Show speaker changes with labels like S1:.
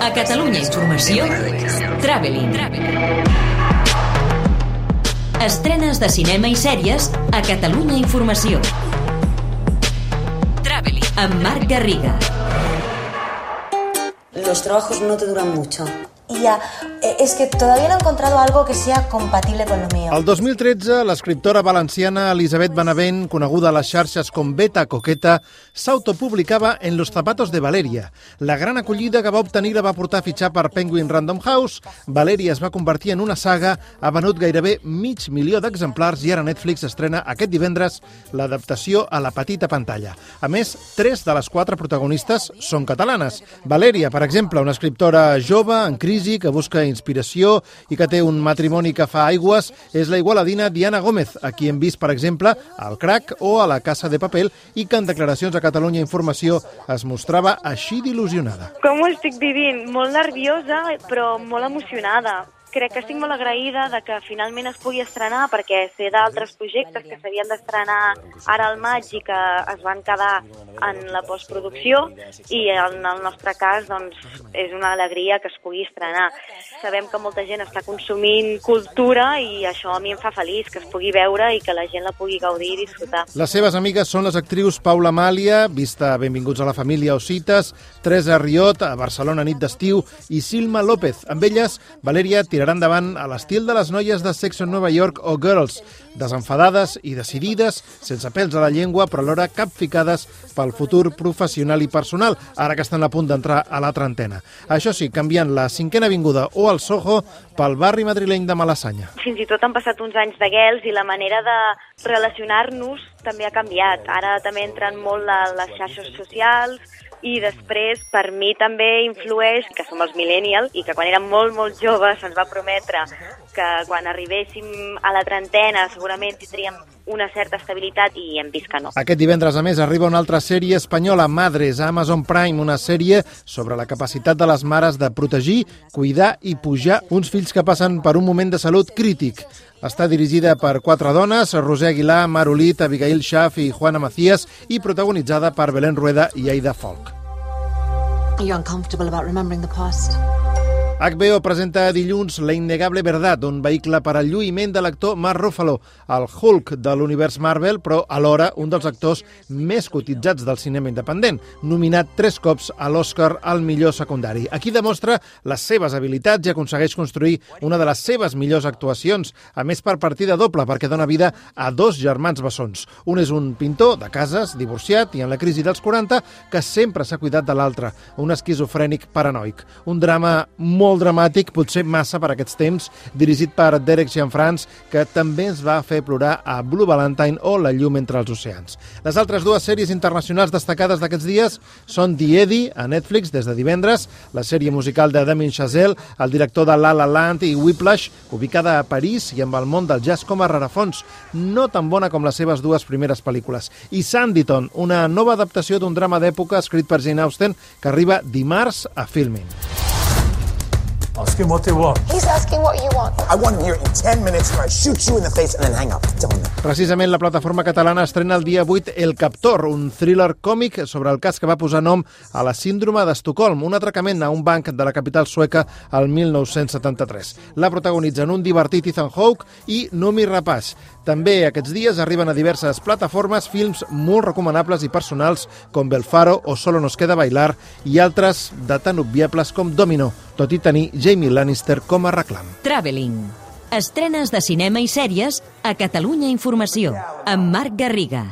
S1: A Catalunya Informació, Traveling. Estrenes de cinema i sèries a Catalunya Informació. Traveling. Amb Marc Garriga.
S2: Los trabajos no te duran mucho.
S3: Ya, eh, es que todavía no he encontrado algo que sea compatible con lo mío.
S4: El 2013, l'escriptora valenciana Elisabet Benavent, coneguda a les xarxes com Beta Coqueta, s'autopublicava en Los zapatos de Valeria. La gran acollida que va obtenir la va portar a fitxar per Penguin Random House. Valeria es va convertir en una saga, ha venut gairebé mig milió d'exemplars i ara Netflix estrena aquest divendres l'adaptació a la petita pantalla. A més, tres de les quatre protagonistes són catalanes. Valeria, per exemple, una escriptora jove, en crisi, que busca inspiració i que té un matrimoni que fa aigües, és la igualadina Diana Gómez, a qui hem vist, per exemple, al Crac o a la Casa de Papel i que en declaracions a Catalunya Informació es mostrava així d'il·lusionada.
S5: Com ho estic vivint? Molt nerviosa, però molt emocionada. Crec que estic molt agraïda de que finalment es pugui estrenar perquè sé d'altres projectes que s'havien d'estrenar ara al maig i que es van quedar en la postproducció i en el nostre cas doncs, és una alegria que es pugui estrenar. Sabem que molta gent està consumint cultura i això a mi em fa feliç, que es pugui veure i que la gent la pugui gaudir i disfrutar.
S4: Les seves amigues són les actrius Paula Amàlia, vista Benvinguts a la família o Cites, Teresa Riot, a Barcelona nit d'estiu, i Silma López. Amb elles, Valeria tirarà endavant a l'estil de les noies de Sex on Nova York o Girls, desenfadades i decidides, sense pèls a la llengua, però alhora capficades pel futur professional i personal, ara que estan a punt d'entrar a la trentena. Això sí, canviant la cinquena avinguda o el Soho pel barri madrileny de Malassanya.
S5: Fins i tot han passat uns anys de guels i la manera de relacionar-nos també ha canviat. Ara també entren molt les xarxes socials, i després per mi també influeix que som els millennials i que quan érem molt, molt joves se'ns va prometre que quan arribéssim a la trentena segurament tindríem una certa estabilitat i hem vist que no.
S4: Aquest divendres, a més, arriba una altra sèrie espanyola, Madres, a Amazon Prime, una sèrie sobre la capacitat de les mares de protegir, cuidar i pujar uns fills que passen per un moment de salut crític. Està dirigida per quatre dones, Roser Aguilar, Marolit, Abigail Schaff i Juana Macías, i protagonitzada per Belén Rueda i Aida Folk.
S6: Are you uncomfortable about remembering the past?
S4: HBO presenta dilluns La innegable verdad, un vehicle per al lluïment de l'actor Mark Ruffalo, el Hulk de l'univers Marvel, però alhora un dels actors més cotitzats del cinema independent, nominat tres cops a l'Oscar al millor secundari. Aquí demostra les seves habilitats i aconsegueix construir una de les seves millors actuacions, a més per partida doble, perquè dona vida a dos germans bessons. Un és un pintor de cases, divorciat i en la crisi dels 40, que sempre s'ha cuidat de l'altre, un esquizofrènic paranoic. Un drama molt molt dramàtic, potser massa per aquests temps, dirigit per Derek Gianfrans, que també ens va fer plorar a Blue Valentine o La llum entre els oceans. Les altres dues sèries internacionals destacades d'aquests dies són The Eddie, a Netflix, des de divendres, la sèrie musical de Damien Chazelle, el director de La La Land i Whiplash, ubicada a París i amb el món del jazz com a rarafons, no tan bona com les seves dues primeres pel·lícules. I Sanditon, una nova adaptació d'un drama d'època escrit per Jane Austen que arriba dimarts a Filmin.
S7: Ask him what they want.
S8: He's asking what you want.
S9: I want him here in 10 minutes or I shoot you in the face and then hang up. Tell him that.
S4: Precisament la plataforma catalana estrena el dia 8 El Captor, un thriller còmic sobre el cas que va posar nom a la síndrome d'Estocolm, un atracament a un banc de la capital sueca al 1973. La protagonitzen un divertit Ethan Hawke i Numi Rapaz. També aquests dies arriben a diverses plataformes films molt recomanables i personals com Belfaro o Solo nos queda bailar i altres de tan obviables com Domino, tot i tenir Jamie Lannister com a reclam.
S1: Traveling. Estrenes de cinema i sèries a Catalunya Informació, amb Marc Garriga.